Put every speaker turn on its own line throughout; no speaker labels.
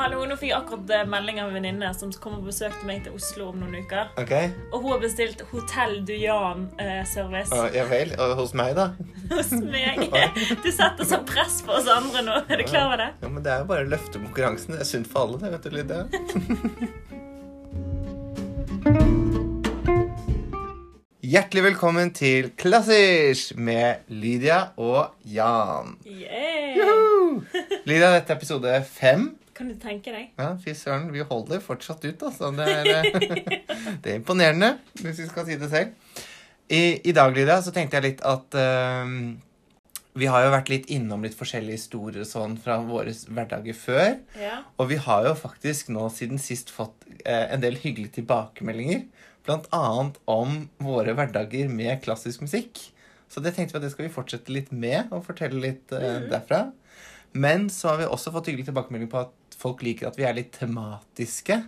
Hallo, nå fikk jeg akkurat eh, melding av en venninne som kommer og besøkte meg til Oslo om noen uker.
Okay.
Og hun har bestilt Hotell Dujan-service
Uh, Ja vel. Og hos meg, da?
hos meg. Du setter sånn press på oss andre nå. Er du klar over det?
Ja, men Det er jo bare å løfte konkurransen. Det er sunt for alle, det, vet du, Lydia. Hjertelig velkommen til Klassisk med Lydia og Jan. Yeah. Lydia, dette er episode fem.
Kan du tenke deg?
Ja, fy søren, vi holder fortsatt ut, altså. Det er, eh, det er imponerende, hvis vi skal si det selv. I, i dag, Lydia, så tenkte jeg litt at eh, vi har jo vært litt innom litt forskjellige historier sånn fra våre hverdager før.
Ja.
Og vi har jo faktisk nå siden sist fått eh, en del hyggelige tilbakemeldinger. Blant annet om våre hverdager med klassisk musikk. Så det tenkte vi at det skal vi fortsette litt med, og fortelle litt eh, derfra. Men så har vi også fått hyggelig tilbakemelding på at folk liker at vi er litt tematiske.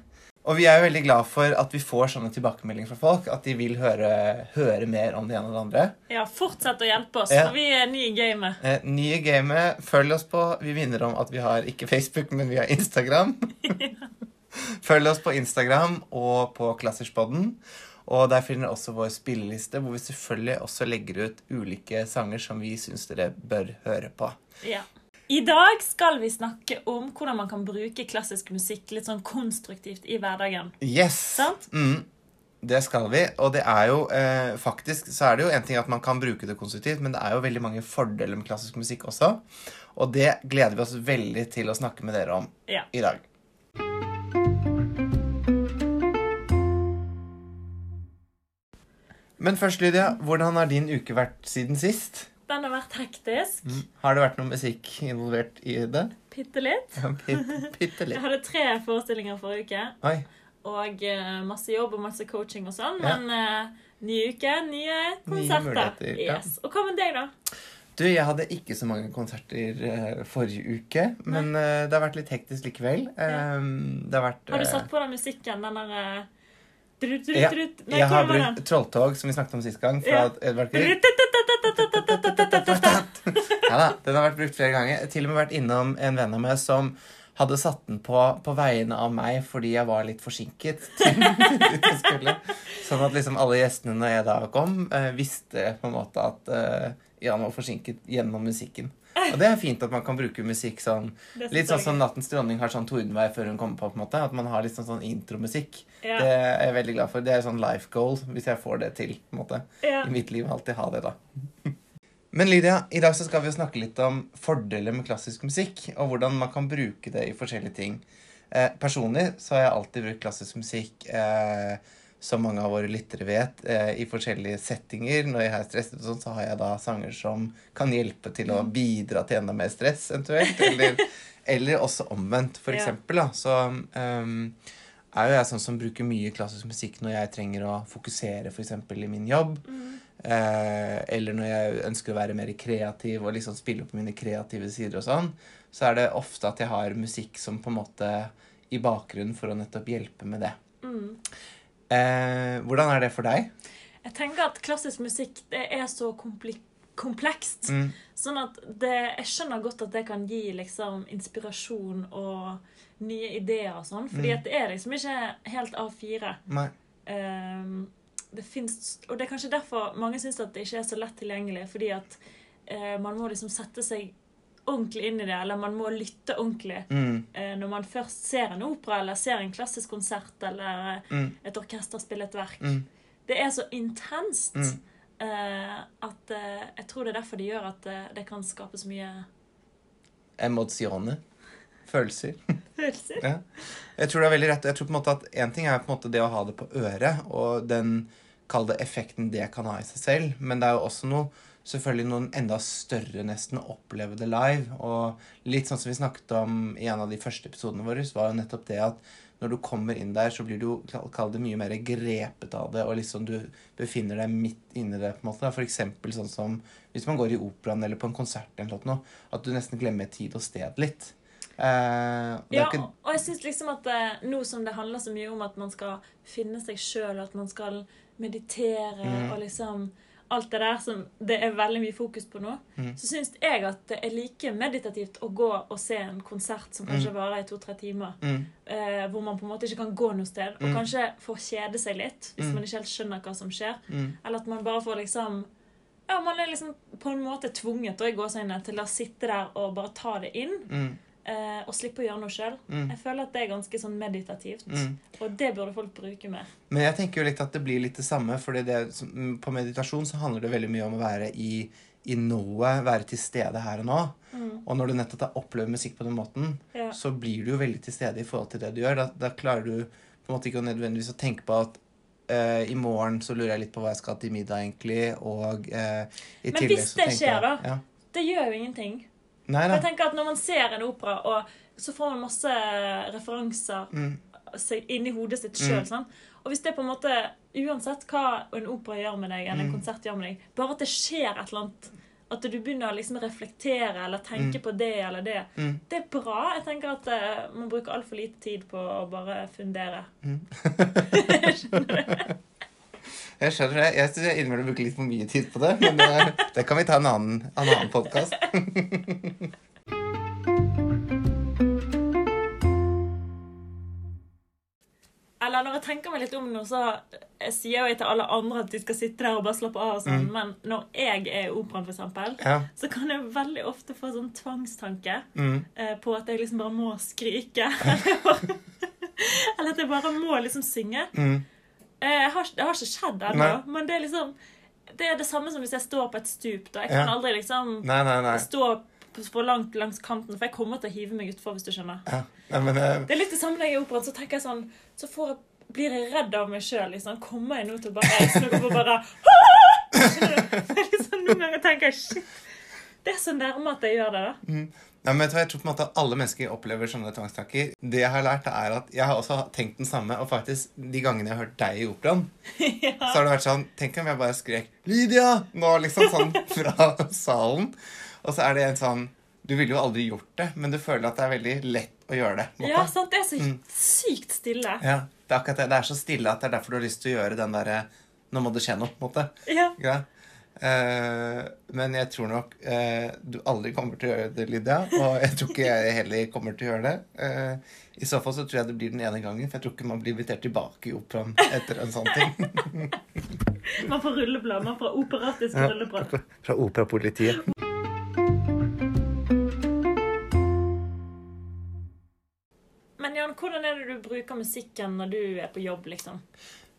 Og vi er jo veldig glad for at vi får sånne tilbakemeldinger fra folk. At de vil høre, høre mer om det ene og det andre.
ja, fortsett å hjelpe oss,
Ja.
for vi er nye i gamet.
Eh, nye gamet, følg oss på Vi minner om at vi har ikke Facebook, men vi har Instagram. følg oss på Instagram og på Klasserspodden. Og der finner dere også vår spilleliste, hvor vi selvfølgelig også legger ut ulike sanger som vi syns dere bør høre på.
Ja. I dag skal vi snakke om hvordan man kan bruke klassisk musikk litt sånn konstruktivt i hverdagen.
Yes!
Sant?
Mm, det skal vi. Og det er jo eh, faktisk så er det jo en ting at man kan bruke det konstruktivt, men det er jo veldig mange fordeler med klassisk musikk også. Og det gleder vi oss veldig til å snakke med dere om
Ja.
i dag. Men først, Lydia, hvordan har din uke vært siden sist?
Den har vært hektisk.
Har det vært noe musikk involvert i det?
Bitte litt.
Ja, pitt,
Jeg hadde tre forestillinger forrige uke.
Oi.
Og uh, masse jobb og masse coaching og sånn.
Ja.
Men uh, ny uke, nye konserter.
muligheter, ja.
yes. Og hva med deg, da?
Du, jeg hadde ikke så mange konserter uh, forrige uke, men det har vært litt hektisk likevel. Um, det har vært
Har du satt på den musikken? Den der eh. Nei,
Jeg har brukt Trolltog, som vi snakket om sist gang. Fra Edvard Grieg. Ja da, den har vært brukt flere ganger. Til og med vært innom en venn av meg som hadde satt den på på vegne av meg fordi jeg var litt forsinket. Sånn at liksom alle gjestene når jeg da kom, eh, visste på en måte at eh, Jan var forsinket gjennom musikken. Og det er fint at man kan bruke musikk sånn Litt sånn som 'Nattens dronning' har sånn tordenvei før hun kommer på. på en måte At man har litt sånn, sånn intromusikk.
Ja.
Det er jeg veldig glad for. Det er sånn life goal, hvis jeg får det til. på en måte
Ja.
i mitt liv alltid ha det, da. Men Lydia, i dag så skal vi jo snakke litt om fordeler med klassisk musikk, og hvordan man kan bruke det i forskjellige ting. Eh, personlig så har jeg alltid brukt klassisk musikk, eh, som mange av våre lyttere vet, eh, i forskjellige settinger. Når jeg er stresset og sånn, så har jeg da sanger som kan hjelpe til å bidra til enda mer stress, eventuelt. Eller, eller også omvendt, for
Ja.
eksempel. Da. Så um, er jo jeg sånn som bruker mye klassisk musikk når jeg trenger å fokusere eksempel i min jobb. Eh, eller når jeg ønsker å være mer kreativ og liksom spille på mine kreative sider og sånn, så er det ofte at jeg har musikk som på en måte i bakgrunnen for å nettopp hjelpe med det.
Mm.
Eh, hvordan er det for deg?
Jeg tenker at klassisk musikk det er så komplekst.
Mm.
Sånn at det, jeg skjønner godt at det kan gi liksom inspirasjon og nye ideer og sånn. Fordi
Mm.
at det er liksom ikke helt A4.
Nei.
Um, det finnes, og det er kanskje derfor mange syns at det ikke er så lett tilgjengelig. Fordi at uh, man må liksom sette seg ordentlig inn i det, eller man må lytte ordentlig.
Mm.
eh, når man først ser en opera eller ser en klassisk konsert eller eh,
Mm.
et orkester spille et verk.
Mm.
Det er så intenst
Mm.
eh, at eh, jeg tror det er derfor det gjør at eh, det kan skape så mye
Emozione. Følelser.
følelser.
Ja. Jeg tror det er veldig rett. Jeg tror på en måte at En ting er på en måte det å ha det på øret, og den kall det effekten det kan ha i seg selv, men det er jo også noe selvfølgelig noen enda større nesten oppleve det live. Og litt sånn som vi snakket om i en av de første episodene våre, var jo nettopp det at når du kommer inn der, så blir du kall- det mye mer grepet av det, og liksom du befinner deg midt inni det. på en måte. For eksempel sånn som hvis man går i operaen eller på en konsert, eller noe, at du nesten glemmer tid og sted litt. Eh,
Ja,
ikke,
og jeg syns liksom at eh, nå som det handler så mye om at man skal finne seg sjøl, at man skal meditere
Mm.
og liksom alt det der som det er veldig mye fokus på nå,
Mm.
så syns jeg at det er like meditativt å gå og se en konsert som kanskje varer i to-tre timer,
Mm.
eh, hvor man på en måte ikke kan gå noe sted, og
Mm.
kanskje får kjede seg litt hvis
Mm.
man ikke helt skjønner hva som skjer,
Mm.
eller at man bare får liksom Ja, man er liksom på en måte tvunget da, i gåseøynene til å sitte der og bare ta det inn,
Mm.
Eh, og slippe å gjøre noe sjøl.
Mm.
Jeg føler at det er ganske sånn meditativt,
Mm.
og det burde folk bruke mer.
Men jeg tenker jo litt at det blir litt det samme, som- mm, på meditasjon så handler det veldig mye om å være i, i noe, være til stede her og nå.
Mm.
Og når du nettopp har opplevd musikk på den måten,
Ja.
så blir du jo veldig til stede i forhold til det du gjør. Da, da klarer du på en måte ikke nødvendigvis å tenke på at Uh, i morgen så lurer jeg litt på hva jeg skal til middag, egentlig, og uh, i
Men
tillegg
hvis det skjer, da?
Ja.
Det gjør jo ingenting.
Nei da.
jeg tenker at Når man ser en opera, og så får man masse referanser
Mm,
inni hodet sitt sjøl.
Mm.
Og hvis det på en måte, uansett hva en opera gjør med deg, eller en
Mm.
konsert gjør med deg, bare at det skjer et eller annet At du begynner å liksom reflektere eller tenke
Mm.
på det eller det.
mm,
Det er bra. Jeg tenker at eh, man bruker altfor lite tid på å bare fundere.
mm. Jeg skjønner det. Jeg syns jeg innimellom bruker litt for mye tid på det, men det, det kan vi ta en annen, en annen podkast.
Eller når jeg tenker meg litt om nå, så jeg sier jo til alle andre at de skal sitte der og bare slappe av og sånn,
Mm.
men når jeg er i operaen, eksempel,
Ja.
så kan jeg veldig ofte få sånn tvangstanke
Mm,
eh, på at jeg liksom bare må skrike. Eller at jeg bare må liksom synge.
mm,
Jeg har, det har ikke skjedd ennå, men det er liksom Det er det samme som hvis jeg står på et stup. Da. Jeg
Ja.
kan aldri liksom
Nei, nei, nei.
stå for langt langs kanten, for jeg kommer til å hive meg utfor, hvis du skjønner.
Ja. Men, uh...
Det er litt det samme når jeg er i operaen. Så tenker jeg sånn Så får jeg, blir jeg redd av meg sjøl. Liksom. Kommer jeg nå til å bare snu opp og bare Skjønner du? Liksom, Noen ganger tenker jeg shit. Det er så nærme at jeg gjør det, da.
Ja, men du hva, Jeg tror på en måte at alle mennesker opplever sånne tvangstanker. Det jeg har lært, er at jeg har også tenkt den samme. Og faktisk, de gangene jeg har hørt deg i operaen, så har det vært sånn Tenk om jeg bare skrek 'Lydia!' nå, liksom sånn fra salen. Og så er det en sånn Du ville jo aldri gjort det, men du føler at det er veldig lett å gjøre det. Måte.
Ja, sant? Det er så
Mm.
sykt stille.
Ja, det er akkurat det. Det er så stille at det er derfor du har lyst til å gjøre den derre Nå må det skje noe, på en måte.
Ja.
Ja. Eh, men jeg tror nok eh, du aldri kommer til å gjøre det, Lydia. Og jeg tror ikke jeg heller kommer til å gjøre det. Eh, I så fall så tror jeg det blir den ene gangen, for jeg tror ikke man blir invitert tilbake i operaen etter en sånn ting.
Man får rulleblad. Man får operatisk
Ja.
rulleblad.
Fra operapolitiet.
Men Jan, hvordan er det du bruker musikken når du er på jobb, liksom?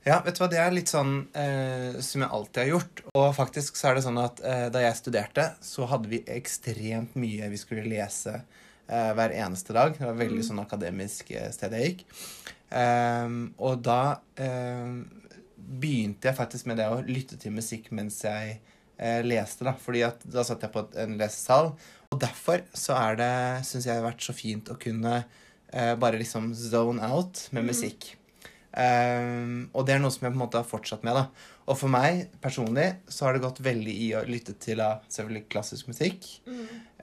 Ja, vet du hva, det er litt sånn eh, som jeg alltid har gjort. Og faktisk så er det sånn at eh, da jeg studerte, så hadde vi ekstremt mye vi skulle lese eh, hver eneste dag. Det var veldig sånn akademisk eh, sted jeg gikk. Ehm, og da ehm, begynte jeg faktisk med det å lytte til musikk mens jeg eh, leste, da. Fordi at da satt jeg på en lesesal. Og derfor så er det, syns jeg, har vært så fint å kunne eh, bare liksom zone out med musikk. Um, og det er noe som jeg på en måte har fortsatt med. da. Og for meg personlig så har det gått veldig i å lytte til da, selvfølgelig klassisk musikk.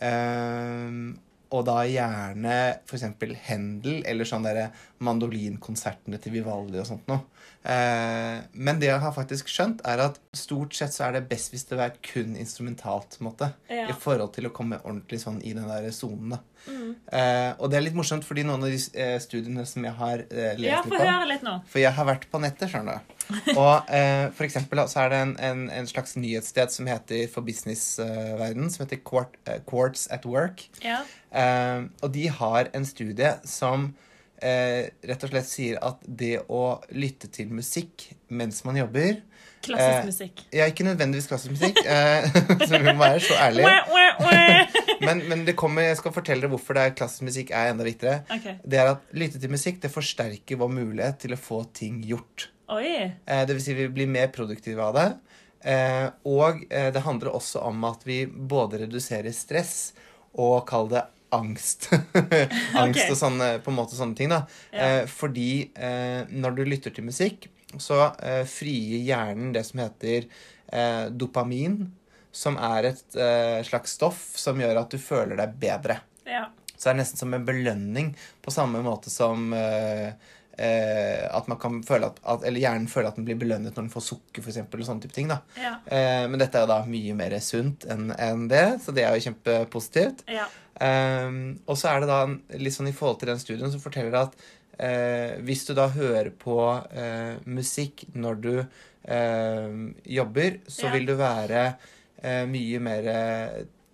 Um, og da gjerne f.eks. Händel eller sånn derre mandolinkonsertene til Vivaldi og sånt noe. Eh, men det jeg har faktisk skjønt, er at stort sett så er det best hvis det er kun instrumentalt. på en måte,
Ja.
I forhold til å komme ordentlig sånn i den der sonen.
Mm.
Eh, og det er litt morsomt, fordi noen av de eh, studiene som jeg har lest
Ja,
litt om
høre litt nå.
For jeg har vært på nettet, skjønner du. Og eh, for eksempel så er det en, en, en slags nyhetssted som heter for businessverden, som heter Quart, Quartz at Work.
Ja.
Og de har en studie som eh, rett og slett sier at det å lytte til musikk mens man jobber
Klassisk
Eh,
musikk.
Ja, ikke nødvendigvis klassisk musikk, eh, så vi må være så ærlige.
Wah.
Men, men det kommer, jeg skal fortelle dere hvorfor det er klassisk musikk er enda viktigere.
Okay.
Det er at lytte til musikk det forsterker vår mulighet til å få ting gjort.
Oi.
Eh, det vil si vi blir mer produktive av det. Eh, og eh, det handler også om at vi både reduserer stress og kall det angst. angst
okay.
og sånne, på en måte sånne ting. da.
Ja.
Eh, fordi eh, når du lytter til musikk, så eh, frigir hjernen det som heter eh, dopamin, som er et eh, slags stoff som gjør at du føler deg bedre.
Ja.
Så det er nesten som en belønning, på samme måte som eh, eh, at man kan føle at, at Eller hjernen føler at den blir belønnet når den får sukker, for eksempel, og sånne type ting. da.
Ja.
Eh, men dette er jo da mye mer sunt enn en det, så det er jo kjempepositivt.
Ja.
Eh, og så er det da litt sånn i forhold til den studien som forteller at eh, hvis du da hører på eh, musikk når du eh, jobber, så
Ja.
vil du være eh, mye mer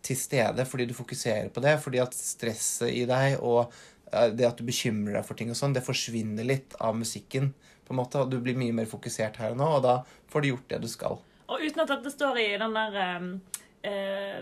til stede fordi du fokuserer på det. Fordi at stresset i deg og det at du bekymrer deg for ting og sånn, det forsvinner litt av musikken. på en måte, og Du blir mye mer fokusert her og nå, og da får du gjort det du skal.
Og uten at dette står i den der eh, eh,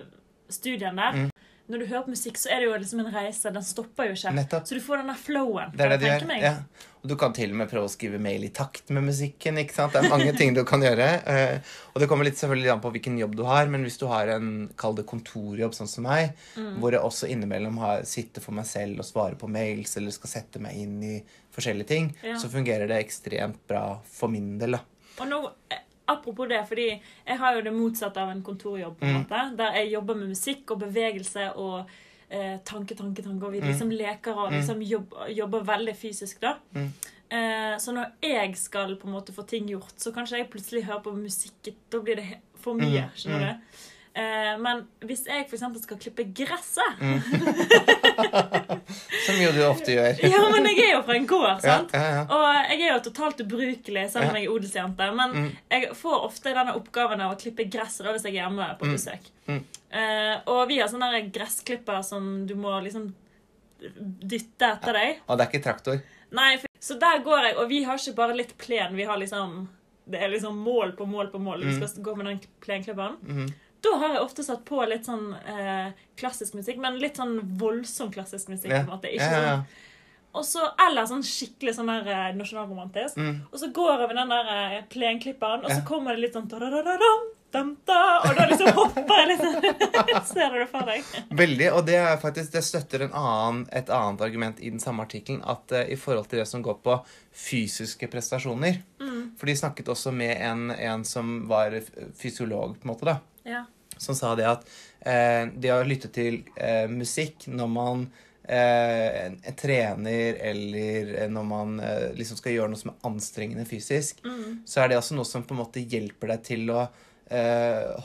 studien der
Mm.
Når du hører på musikk, så er det jo liksom en reise. Den stopper jo ikke.
Nettopp.
Så du får den der flowen.
Det er det du gjør.
meg.
Ja. Og du kan til og med prøve å skrive mail i takt med musikken. ikke sant? Det er mange ting du kan gjøre. Uh, Og det kommer litt selvfølgelig an på hvilken jobb du har, men hvis du har en kall det kontorjobb sånn som meg,
Mm.
hvor jeg også innimellom har, sitter for meg selv og svarer på mails eller skal sette meg inn i forskjellige ting,
Ja.
så fungerer det ekstremt bra for min del. da.
Og nå, eh, Apropos det, fordi jeg har jo det motsatte av en kontorjobb. på en
Mm.
måte, Der jeg jobber med musikk og bevegelse og eh, tanke, tanke, tanke. Og vi liksom leker og
Mm.
liksom jobber, jobber veldig fysisk, da.
Mm.
Eh, så når jeg skal på en måte få ting gjort, så kanskje jeg plutselig hører på musikk. Da blir det for mye.
Mm,
skjønner
mm.
du? Eh, men hvis jeg eksempel skal klippe gresset
Mm. Som jo du ofte gjør.
Ja, men jeg er jo fra en gård,
Ja,
sant?
ja, ja.
Og jeg er jo totalt ubrukelig, selv om
Ja.
jeg er odelsjente. Men
Mm.
jeg får ofte denne oppgaven av å klippe gresset da, hvis jeg er hjemme på
Mm.
besøk.
Mm.
Eh, og vi har sånne gressklipper som du må liksom dytte etter deg.
Og det er ikke traktor.
Nei, for, Så der går jeg, og vi har ikke bare litt plen, vi har liksom Det er liksom mål på mål på mål. Vi
Mm.
skal gå med den plenklipperen.
Mhm.
Da har jeg ofte satt på litt sånn eh, klassisk musikk, men litt sånn voldsom klassisk musikk. På en måte. Ikke sånn og så, Eller sånn skikkelig sånn der eh, nasjonalromantisk.
Mm.
Og så går jeg med den der eh, plenklipperen, og så kommer det litt sånn da-da-da-da-dam, Og da liksom hopper jeg litt sånn. Ser du det for deg?
Veldig, og det er faktisk, det støtter en annen, et annet argument i den samme artikkelen. At uh, i forhold til det som går på fysiske prestasjoner For de snakket også med en, en som var fysiolog, på en måte, da.
Ja.
Som sa det at eh, det å lytte til eh, musikk når man eh, trener, eller eh, når man eh, liksom skal gjøre noe som er anstrengende fysisk,
Mm.
så er det også noe som på en måte hjelper deg til å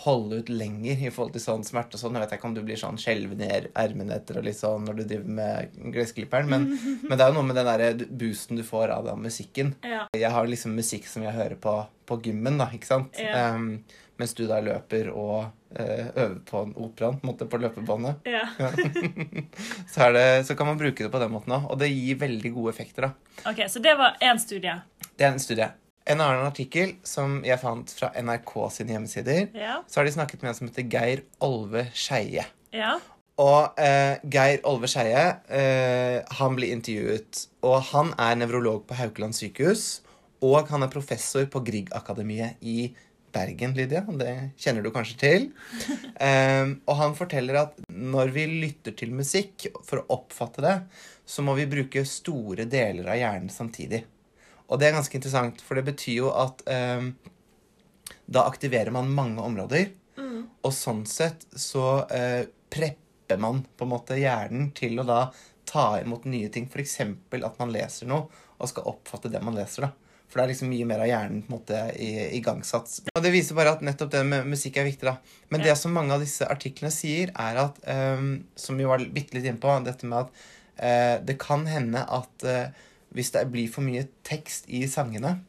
holde ut lenger i forhold til sånn smerte og sånn. Jeg vet ikke om du blir sånn skjelven i er- ermene etter og litt sånn når du driver med gressklipperen, men, men det er jo noe med den der boosten du får av den musikken.
Ja.
Jeg har liksom musikk som jeg hører på på gymmen, da, ikke sant?
Ja.
Um, mens du da løper og uh, øver på en operaen, på en måte, på løpebåndet.
ja.
Så, det, så kan man bruke det på den måten òg, og det gir veldig gode effekter, da.
OK, så det var én studie.
Det er en studie. En annen artikkel som jeg fant fra NRK sine hjemmesider,
Ja.
så har de snakket med en som heter Geir Olve Skeie.
Ja.
Og eh, Geir Olve Skeie, eh, han blir intervjuet. Og han er nevrolog på Haukeland sykehus. Og han er professor på Griegakademiet i Bergen, Lydia. Det kjenner du kanskje til. Eh, og han forteller at når vi lytter til musikk, for å oppfatte det, så må vi bruke store deler av hjernen samtidig. Og det er ganske interessant, for det betyr jo at eh, da aktiverer man mange områder. Og sånn sett så eh, prepper man på en måte hjernen til å da ta imot nye ting. F.eks. at man leser noe og skal oppfatte det man leser. da. For det er liksom mye mer av hjernen på en måte i- igangsatt. Og det viser bare at nettopp det med musikk er viktig. da. Men det som mange av disse artiklene sier, er at um, Som vi var bitte litt inne på, dette med at uh, det kan hende at eh, hvis det blir for mye tekst i sangene,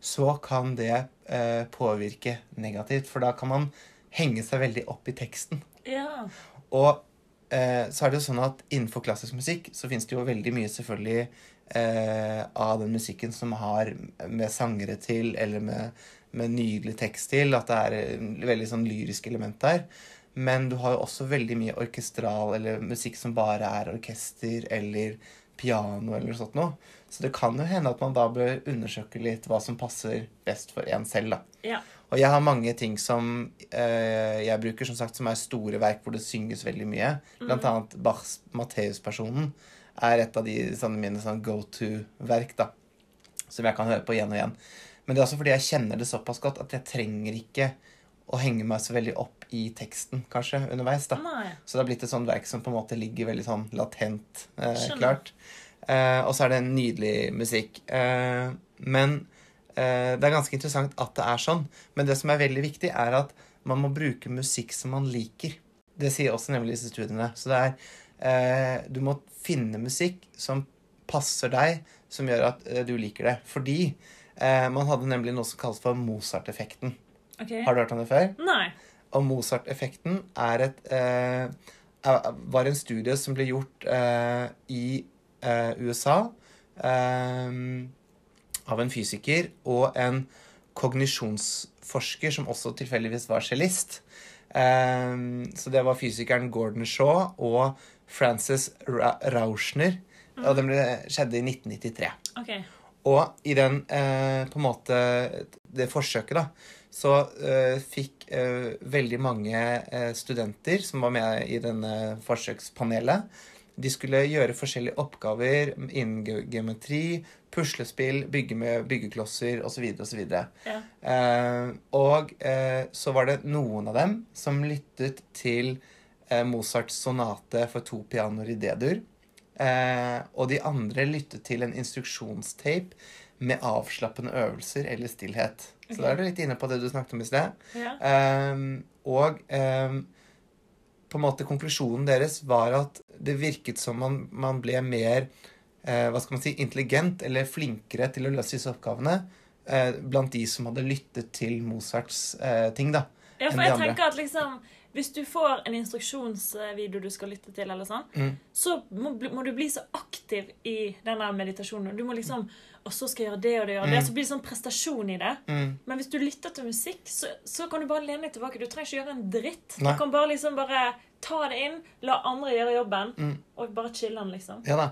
så kan det eh, påvirke negativt. For da kan man henge seg veldig opp i teksten.
ja.
Og eh, så er det jo sånn at innenfor klassisk musikk så fins det jo veldig mye selvfølgelig eh, av den musikken som har med sangere til, eller med, med nydelig tekst til, at det er eh, veldig sånn lyrisk element der. Men du har jo også veldig mye orkestral, eller musikk som bare er orkester, eller piano, eller sånt noe. Så det kan jo hende at man da bør undersøke litt hva som passer best for en selv, da.
ja.
Og jeg har mange ting som eh, jeg bruker, som sagt, som er store verk hvor det synges veldig mye. Blant annet Bachs Matteus-personen er et av de sånne mine sånn go to-verk, da. Som jeg kan høre på igjen og igjen. Men det er også fordi jeg kjenner det såpass godt at jeg trenger ikke å henge meg så veldig opp i teksten, kanskje, underveis, da.
Nei.
Så det har blitt et sånt verk som på en måte ligger veldig sånn latent eh, klart. Eh, og så er det en nydelig musikk. Eh, men eh, det er ganske interessant at det er sånn. Men det som er veldig viktig, er at man må bruke musikk som man liker. Det sier også nemlig disse studiene. Så det er eh, Du må finne musikk som passer deg, som gjør at eh, du liker det. Fordi eh, man hadde nemlig noe som kalles for Mozart-effekten.
Ok.
Har du hørt om det før?
Nei.
Og Mozart-effekten er et eh, var en studie som ble gjort eh, i eh, USA eh, av en fysiker og en kognisjonsforsker som også tilfeldigvis var cellist. Eh, så det var fysikeren Gordon Shaw og Francis Ra Rauschner. Og det skjedde i 1993.
Ok.
Og i den, eh, på en måte, det forsøket, da, så eh, fikk eh, veldig mange eh, studenter som var med i denne forsøkspanelet, de skulle gjøre forskjellige oppgaver innen ge- geometri, puslespill, bygge med byggeklosser osv. osv.
Ja.
Eh, og eh, så var det noen av dem som lyttet til eh, Mozarts sonate for to pianoer i D-dur. Eh, og de andre lyttet til en instruksjonstape med avslappende øvelser eller stillhet. Så
Ok.
da er du litt inne på det du snakket om i sted.
Ja.
Ehm, og ehm, på en måte konklusjonen deres var at det virket som man, man ble mer eh, hva skal man si, intelligent eller flinkere til å løse disse oppgavene eh, blant de som hadde lyttet til Mozarts eh, ting. da.
Ja, for jeg tenker at liksom Hvis du får en instruksjonsvideo du skal lytte til, eller sånn,
Mm.
så må, må du bli så aktiv i denne meditasjonen. Du må liksom Og så skal jeg gjøre det og det og det.
Mm.
Så blir det sånn prestasjon i det.
Mm.
Men hvis du lytter til musikk, så, så kan du bare lene deg tilbake. Du trenger ikke gjøre en dritt.
Nei.
Du kan bare liksom bare ta det inn, la andre gjøre jobben,
Mm.
og bare chille den, liksom.
Ja da.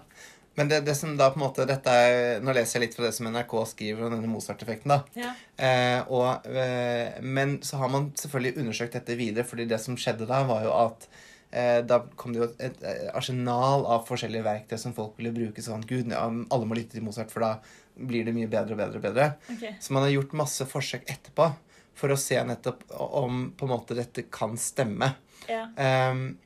Men det, det som da på en måte dette er, Nå leser jeg litt fra det som NRK skriver om denne Mozart-effekten. da.
Ja.
Eh, og, eh, men så har man selvfølgelig undersøkt dette videre, fordi det som skjedde da, var jo at eh, da kom det jo et, et arsenal av forskjellige verktøy som folk ville bruke. Sånn Gud, ja, alle må lytte til Mozart, for da blir det mye bedre og bedre og bedre.
Okay.
Så man har gjort masse forsøk etterpå for å se nettopp om på en måte dette kan stemme.
Ja.
Ehm,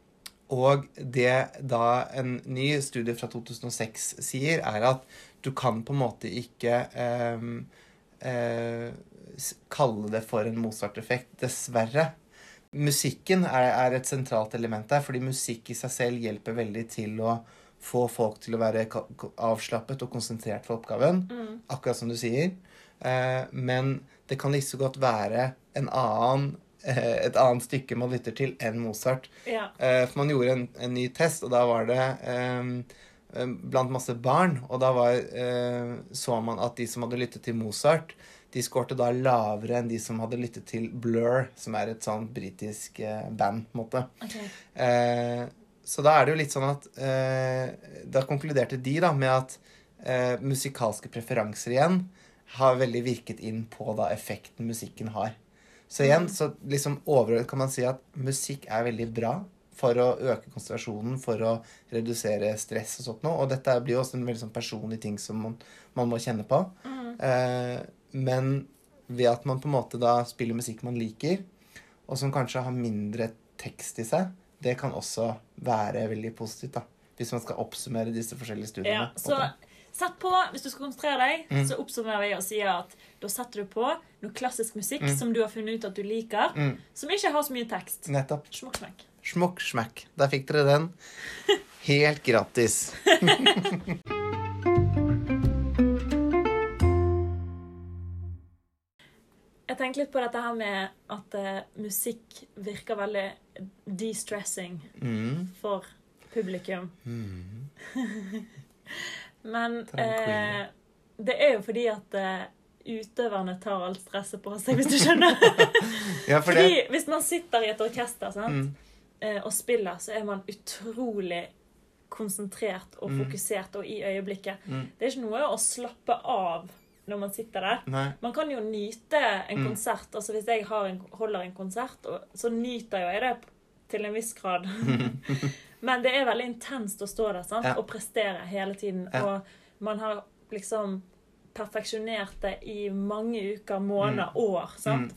og det da en ny studie fra 2006 sier, er at du kan på en måte ikke eh, eh, kalle det for en Mozart-effekt, dessverre. Musikken er, er et sentralt element der, fordi musikk i seg selv hjelper veldig til å få folk til å være avslappet og konsentrert for oppgaven,
Mm.
akkurat som du sier. Eh, men det kan like så godt være en annen, et annet stykke man lytter til enn Mozart.
ja.
Eh, for man gjorde en, en ny test, og da var det eh, eh, blant masse barn. Og da var, uh, så man at de som hadde lyttet til Mozart, de skårte da lavere enn de som hadde lyttet til Blur, som er et sånn britisk uh, band, på en måte.
Okay.
Uh, så da er det jo litt sånn at eh, Da konkluderte de da med at eh, musikalske preferanser igjen har veldig virket inn på da effekten musikken har. Så igjen, så liksom overordnet kan man si at musikk er veldig bra for å øke konsentrasjonen, for å redusere stress og sånt noe. Og dette blir jo også en veldig sånn personlig ting som man, man må kjenne på.
Mm.
Eh, men ved at man på en måte da spiller musikk man liker, og som kanskje har mindre tekst i seg, det kan også være veldig positivt, da. Hvis man skal oppsummere disse forskjellige studiene.
Ja, så sett på, hvis du skal konsentrere deg,
Mm.
så oppsummerer vi og sier at da setter du på noe klassisk musikk
Mm.
som du har funnet ut at du liker,
Mm,
som ikke har så mye tekst.
nettopp.
Smokk, smekk.
Smokk, smekk. Der fikk dere den. Helt gratis.
Jeg tenker litt på dette her med at eh, musikk virker veldig de-stressing
Mm.
for publikum.
Mm.
Men eh, det er jo fordi at eh, utøverne tar alt stresset på seg, hvis du skjønner.
Ja, for
fordi
det
hvis man sitter i et orkester sant,
mm.
eh, og spiller, så er man utrolig konsentrert og
Mm.
fokusert og i øyeblikket.
Mm.
Det er ikke noe å slappe av når man sitter der.
Nei.
Man kan jo nyte en
Mm.
konsert. altså Hvis jeg har en, holder en konsert, så nyter jo jeg det til en viss grad. Men det er veldig intenst å stå der sant?
Ja.
og prestere hele tiden.
Ja.
Og man har liksom perfeksjonert det i mange uker, måneder, år. sant?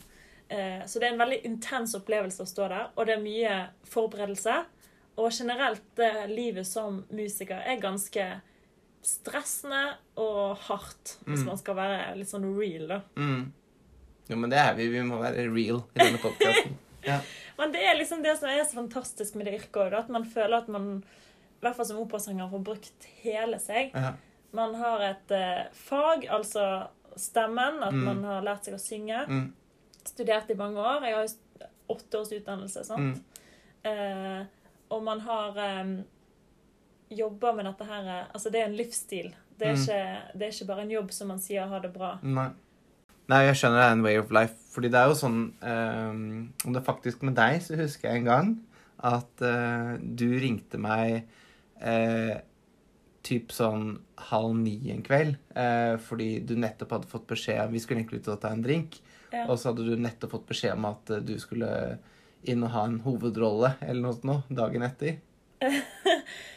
Eh, så det er en veldig intens opplevelse å stå der, og det er mye forberedelse. Og generelt eh, livet som musiker er ganske stressende og hardt, hvis
Mm.
man skal være litt sånn real, da.
Mm. Jo, men det er vi. Vi må være real i denne podkasten. Ja.
Men det er liksom det som er så fantastisk med det yrket òg, at man føler at man, i hvert fall som operasanger, får brukt hele seg.
Ja.
Man har et eh, fag, altså stemmen, at
Mm.
man har lært seg å synge.
Mm.
Studert i mange år. Jeg har jo åtte års utdannelse, sant.
Mm.
Eh, og man har um, jobba med dette her eh, Altså, det er en livsstil. Det er,
Mm.
ikke, det er ikke bare en jobb som man sier ha det bra.
Nei. Nei, jeg skjønner det er en way of life. Fordi det er jo sånn ehm, Om det er faktisk med deg, så husker jeg en gang at uh, du ringte meg uh, typ sånn halv ni en kveld. Uh, fordi du nettopp hadde fått beskjed om Vi skulle egentlig ut og ta en drink.
Ja.
Og så hadde du nettopp fått beskjed om at du skulle inn og ha en hovedrolle eller noe sånt dagen etter.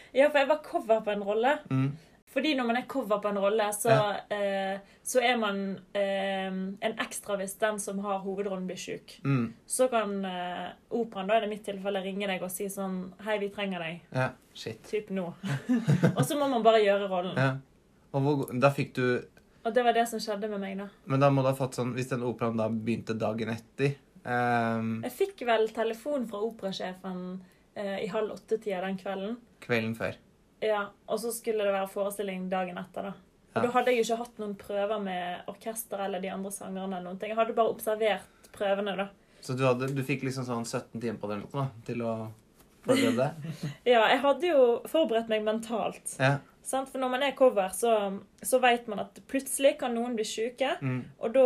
Ja, for jeg var cover på en rolle.
Mm.
Fordi når man er cover på en rolle, så, eh, så er man eh, en ekstra hvis den som har hovedrollen, blir sjuk.
Mm.
Så kan eh, operaen, da det mitt tilfelle, ringe deg og si sånn Hei, vi trenger deg.
Ja, shit.
Typ nå. og så må man bare gjøre rollen.
Ja. Og hvor, da fikk du
Og det var det som skjedde med meg, da.
Men da må du ha fått sånn Hvis den operaen da begynte dagen etter um...
Jeg fikk vel telefon fra operasjefen eh, i halv åtte-tida den kvelden.
Kvelden før.
Ja, Og så skulle det være forestilling dagen etter, da. Og da hadde jeg jo ikke hatt noen prøver med orkester eller de andre sangerne. eller noen ting. Jeg hadde bare observert prøvene, da.
Så du, hadde, du fikk liksom sånn 17 timer på det eller noe da, til å forberede deg?
Ja, jeg hadde jo forberedt meg mentalt.
Ja.
Sant? For når man er cover, så, så vet man at plutselig kan noen bli syke.
Mm,
Og da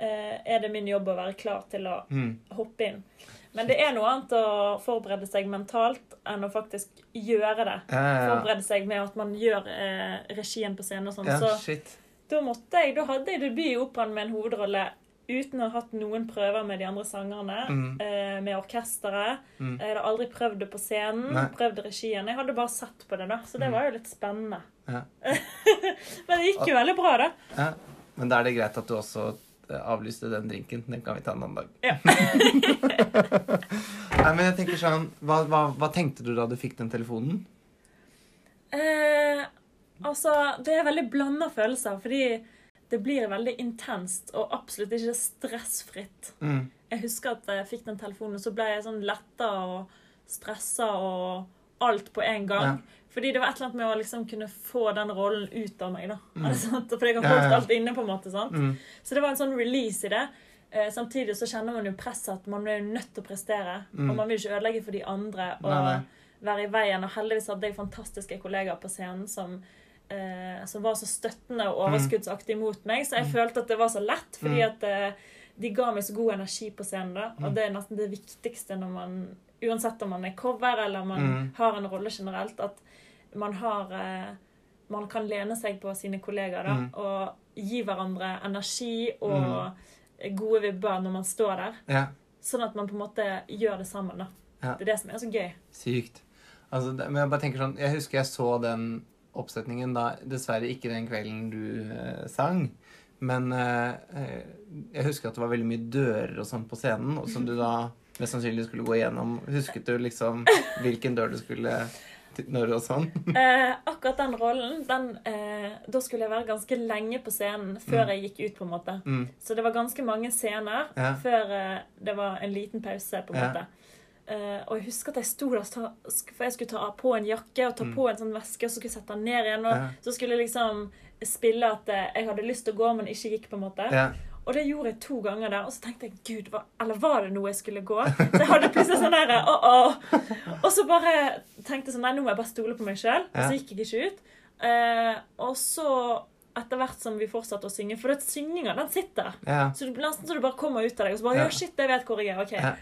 eh, er det min jobb å være klar til å
mm,
hoppe inn. Men det er noe annet å forberede seg mentalt enn å faktisk gjøre det.
ja, ja, ja.
Forberede seg med at man gjør eh, regien på scenen og sånn.
ja
Så
shit.
da måtte jeg, da hadde jeg debut i operaen med en hovedrolle uten å ha hatt noen prøver med de andre sangerne.
Mm.
Eh, med orkesteret.
Mm.
Jeg hadde aldri prøvd det på scenen.
Nei.
Prøvd regien. Jeg hadde bare sett på det, da. Så det
Mm.
var jo litt spennende.
Ja.
Men det gikk jo veldig bra, da.
Ja. Men da er det greit at du også avlyste den drinken. Den kan vi ta en annen dag.
Ja.
Nei, men jeg tenker sånn hva, hva, hva tenkte du da du fikk den telefonen?
Eh, altså, det er veldig blanda følelser, fordi det blir veldig intenst og absolutt ikke stressfritt.
Mm.
Jeg husker at jeg fikk den telefonen, så ble jeg sånn letta og stressa og alt på en gang.
Ja.
Fordi det var et eller annet med å liksom kunne få den rollen ut av meg. da.
Mm.
Det jeg har holdt alt inne, på en måte. sant?
Mm.
Så det var en sånn release i det. Eh, samtidig så kjenner man jo presset at man er nødt til å prestere.
Mm.
Og man vil ikke ødelegge for de andre og
Nei, nei.
være i veien. Og heldigvis hadde jeg fantastiske kollegaer på scenen som, eh, som var så støttende og overskuddsaktig mot meg. Så jeg følte at det var så lett, fordi
Mm.
at eh, de ga meg så god energi på scenen. da. Og
Mm.
det er nesten det viktigste når man Uansett om man er cover eller man
Mm.
har en rolle generelt, at man har eh, Man kan lene seg på sine kollegaer da,
Mm.
og gi hverandre energi og gode vibber når man står der.
Ja.
Sånn at man på en måte gjør det sammen. da.
Ja.
Det er det som er så gøy.
Sykt. Altså, det, men jeg bare tenker sånn Jeg husker jeg så den oppsetningen da Dessverre ikke den kvelden du eh, sang. Men eh, eh, jeg husker at det var veldig mye dører og sånn på scenen, og som du da mest sannsynlig skulle gå igjennom. Husket du liksom hvilken dør du skulle når og sånn?
Eh, akkurat den rollen, den, eh, da skulle jeg være ganske lenge på scenen før jeg gikk ut. på en måte.
Mm.
Så det var ganske mange scener
Ja.
før eh, det var en liten pause. på en
Ja.
måte. Eh, og jeg husker at jeg sto der, for jeg skulle ta på en jakke og ta
Mm.
på en sånn veske, og så skulle jeg sette den ned igjen. og
Ja.
Så skulle jeg liksom spille at eh, jeg hadde lyst til å gå, men ikke gikk. på en måte. Og det gjorde jeg to ganger der. Og så tenkte jeg gud, hva, eller var det noe jeg skulle gå? Så jeg hadde plutselig sånn der, åh, åh. Og så bare tenkte jeg sånn, nei, nå må jeg bare stole på meg sjøl. Og så gikk jeg ikke ut. Eh, og så, etter hvert som vi fortsatte å synge For synginga, den sitter.
ja.
Så du, nesten så du bare kommer ut av deg og så bare.
Ja,
shit, jeg vet hvor jeg er. ok.
Ja.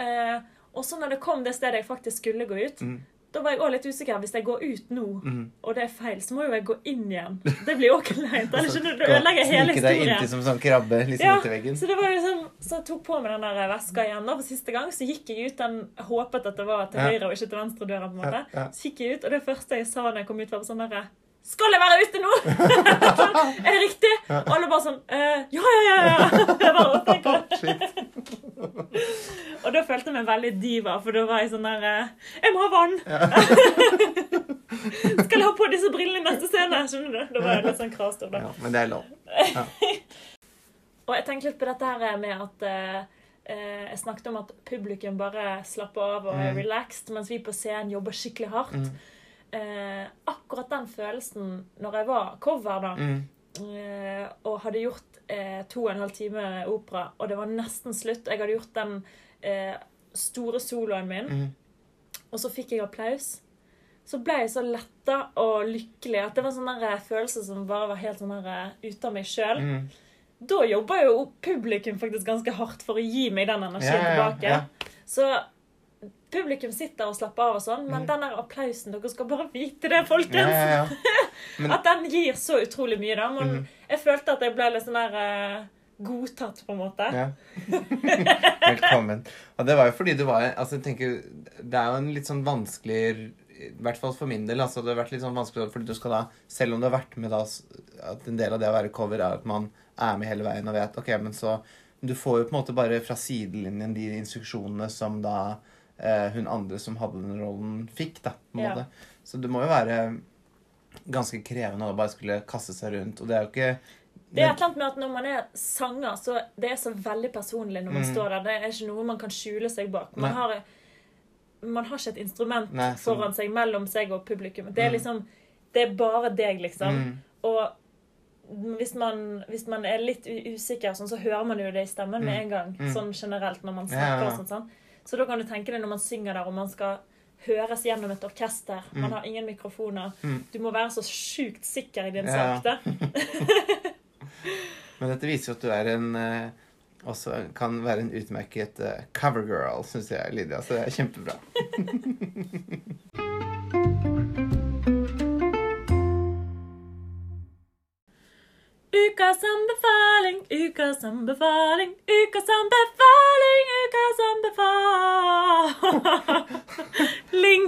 Eh, og så når det kom det stedet jeg faktisk skulle gå ut,
Mm.
Da var jeg også litt usikker. Hvis jeg går ut nå,
Mm.
og det er feil, så må jo jeg gå inn igjen. Det blir jo ikke kleint. Eller skjønner du? Ødelegger hele
Snike deg
historien.
inntil som sånn krabbe liksom
Ja,
inntil veggen.
Så det var liksom, så jeg tok på meg den der veska igjen da, for siste gang. Så gikk jeg ut den, håpet at det var til høyre og ikke til venstre døra. på en måte.
Ja, ja.
Så gikk jeg ut, og det første jeg sa når jeg kom ut, var sånn derre Skal jeg være ute nå?! sånn, er det riktig? Og alle bare sånn eh, Ja, ja, ja! ja. Jeg bare, Og da følte jeg meg veldig diva, for da var jeg sånn der eh, Jeg må ha vann! Skal jeg ha på disse brillene i neste scene. Skjønner du? Da var jeg litt sånn kravstor, da.
Ja, men det er lov.
Og jeg tenker litt på dette her med at eh, eh, Jeg snakket om at publikum bare slapper av og er
Mm.
relaxed, mens vi på scenen jobber skikkelig hardt.
Mm.
Eh, akkurat den følelsen når jeg var cover, da,
Mm.
Eh, og hadde gjort eh, to og en halv time opera, og det var nesten slutt Jeg hadde gjort den eh, store soloen min,
Mm.
og så fikk jeg applaus. Så ble jeg så letta og lykkelig at det var en sånn følelse som bare var helt sånn ute av meg sjøl.
Mm.
Da jobba jo publikum faktisk ganske hardt for å gi meg den energien
Ja, ja, ja,
tilbake. Så publikum sitter og slapper av og sånn, men
Mm.
den der applausen Dere skal bare vite det, folkens!
Ja, ja. Men-
At den gir så utrolig mye, da. Men
mm.
jeg følte at jeg ble litt sånn der uh, godtatt, på en måte.
Ja. Velkommen. Og det var jo fordi du var altså jeg tenker, Det er jo en litt sånn vanskelig I hvert fall for min del. altså Det har vært litt sånn vanskelig fordi du skal da Selv om du har vært med da At en del av det å være cover er at man er med hele veien og vet Ok, men så Du får jo på en måte bare fra sidelinjen de instruksjonene som da eh, hun andre som hadde den rollen, fikk. da, på en
Ja.
måte. Så det må jo være ganske krevende å bare skulle kaste seg rundt. Og det er jo ikke
Det er et eller annet med at når man er sanger, så det er så veldig personlig når man
mm.
står der. Det er ikke noe man kan skjule seg bak. Man, har, man har ikke et instrument
Nei, så...
foran seg, mellom seg og publikum. Det er
Mhm.
liksom Det er bare deg, liksom.
Mm.
Og hvis man, hvis man er litt usikker, sånn, så hører man jo det i stemmen med
Mm.
en gang.
Mm.
Sånn generelt når man snakker
ja, ja.
og sånn. sånn. Så da kan du tenke deg når man synger der, og man skal høres gjennom et orkester. Man
Mm.
har ingen mikrofoner.
Mm.
Du må være så sjukt sikker i din
Ja.
sak. da.
Men dette viser jo at du er en eh, også kan være en utmerket uh, covergirl, syns jeg, Lydia. Så det er kjempebra.
Ukas anbefaling, ukas anbefaling, ukas anbefaling, ukas anbefaling.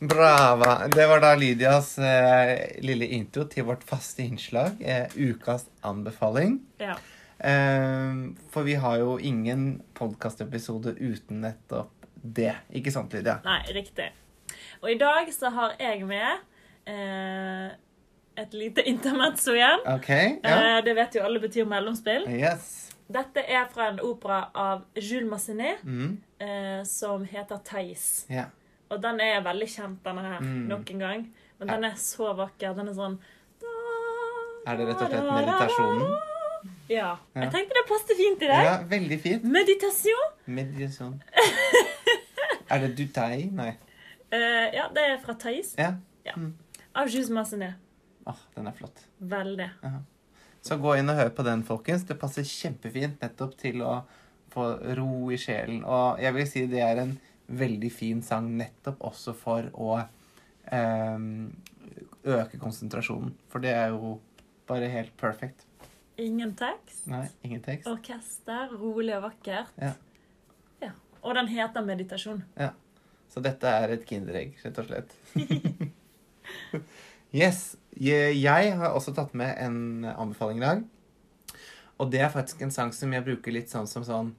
Brava. Det var da Lydias eh, lille intro til vårt faste innslag, eh, ukas anbefaling.
Ja.
Eh, for vi har jo ingen podkastepisode uten nettopp det. Ikke sant, Lydia?
Nei, riktig. Og i dag så har jeg med eh, et lite intermezzo igjen.
Okay, Ja.
Eh, det vet jo alle betyr mellomspill.
Yes.
Dette er fra en opera av Jules Massenet
Mm.
eh, som heter Theis.
Yeah.
Og den er veldig kjent, denne her,
Mm.
nok en gang. Men den er så vakker. Den er sånn
Er det rett og slett meditasjonen?
Ja.
Ja.
Jeg tenkte det passet fint i deg.
Ja, veldig fint.
Meditasjon.
Meditasjon. Er det dutai? Nei.
Uh, ja, det er fra Theis.
Ja.
Av Jules Massenet.
Åh, den er flott.
Veldig.
Så gå inn og hør på den, folkens. Det passer kjempefint nettopp til å få ro i sjelen. Og jeg vil si det er en veldig fin sang nettopp også for å ehm, øke konsentrasjonen. For det er jo bare helt perfect.
Ingen tekst.
Nei, ingen tekst.
Orkester. Rolig og vakkert.
Ja.
Ja. Og den heter meditasjon. Ja.
Så dette er et kinderegg, rett og slett. yes. Jeg har også tatt med en anbefaling i dag. Og det er faktisk en sang som jeg bruker litt sånn som sånn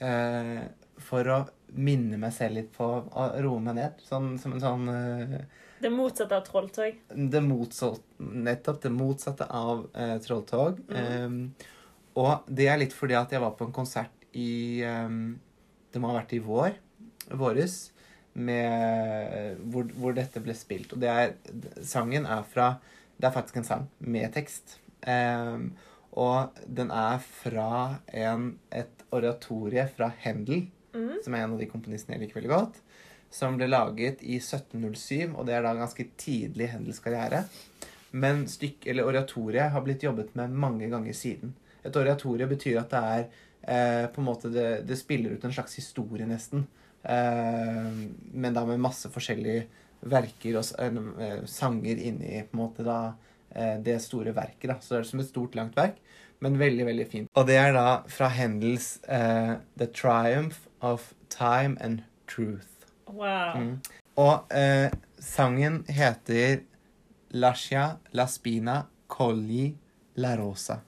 uh, For å minne meg selv litt på å roe meg ned. Sånn som en sånn uh,
Det motsatte av trolltog.
det motsatte, nettopp det motsatte av uh, Trolltog. Um, og det er litt fordi at jeg var på en konsert i um, Det må ha vært i vår. Våres. Med, hvor, hvor dette ble spilt. Og det er Sangen er fra Det er faktisk en sang med tekst. Um, og den er fra en, et oratorie fra Händel,
Mm.
som er en av de komponistene jeg liker veldig godt som ble laget i 1707, og det er da ganske tidlig i Hendels karriere. Men stykk, eller oratoriet har blitt jobbet med mange ganger siden. Et oratorie betyr at det er eh, på en måte det, det spiller ut en slags historie, nesten. Eh, men da med masse forskjellige verker og s- eh, sanger inni på en måte da eh, det store verket. da. Så det er som et stort, langt verk, men veldig, veldig fint. Og det er da fra Hendels eh, The Triumph of Time and Truth.
Wow.
Mm. Og eh, sangen heter Lascia la spina colli la rosa.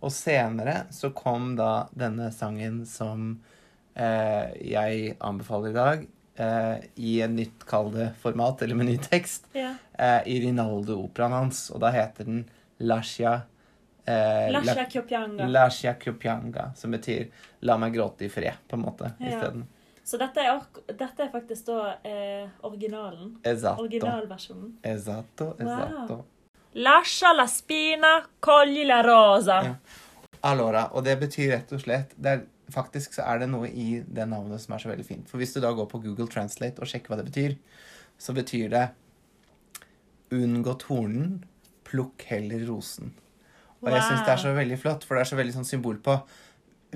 Og senere så kom da denne sangen som eh, jeg anbefaler i dag, eh, i en nytt, kall det, format, eller med ny tekst,
Ja.
eh, i Rinaldo-operaen hans, og da heter den Lascia eh,
Lasha Kyopianga.
Som betyr 'la meg gråte i fred', på en måte,
Ja.
isteden.
Så dette er, dette er faktisk da eh, originalen.
Esatto.
Originalversjonen.
Esatto, esatto.
Lascia la spina, cogli la rosa.
Ja. Allora, og det betyr rett og slett det er, Faktisk så er det noe i det navnet som er så veldig fint. For hvis du da går på Google Translate og sjekker hva det betyr, så betyr det Unngå tornen, plukk heller rosen. Og jeg syns det er så veldig flott, for det er så veldig sånn symbol på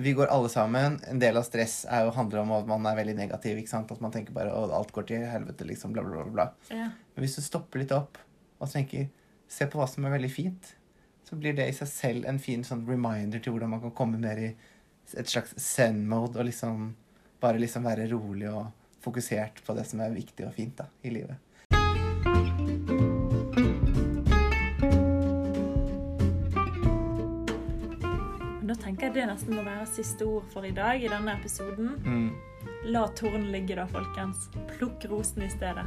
Vi går alle sammen. En del av stress er jo, handler om at man er veldig negativ. ikke sant? At man tenker bare at alt går til helvete, liksom. Bla, bla, bla. bla.
Ja.
Men hvis du stopper litt opp og tenker Se på hva som er veldig fint, så blir det i seg selv en fin sånn reminder til hvordan man kan komme mer i et slags zen-mode og liksom bare liksom være rolig og fokusert på det som er viktig og fint da, i livet.
Nå Da tenker jeg det nesten må være siste ord for i dag i denne episoden.
Mm.
La tornen ligge da, folkens. Plukk rosen i stedet.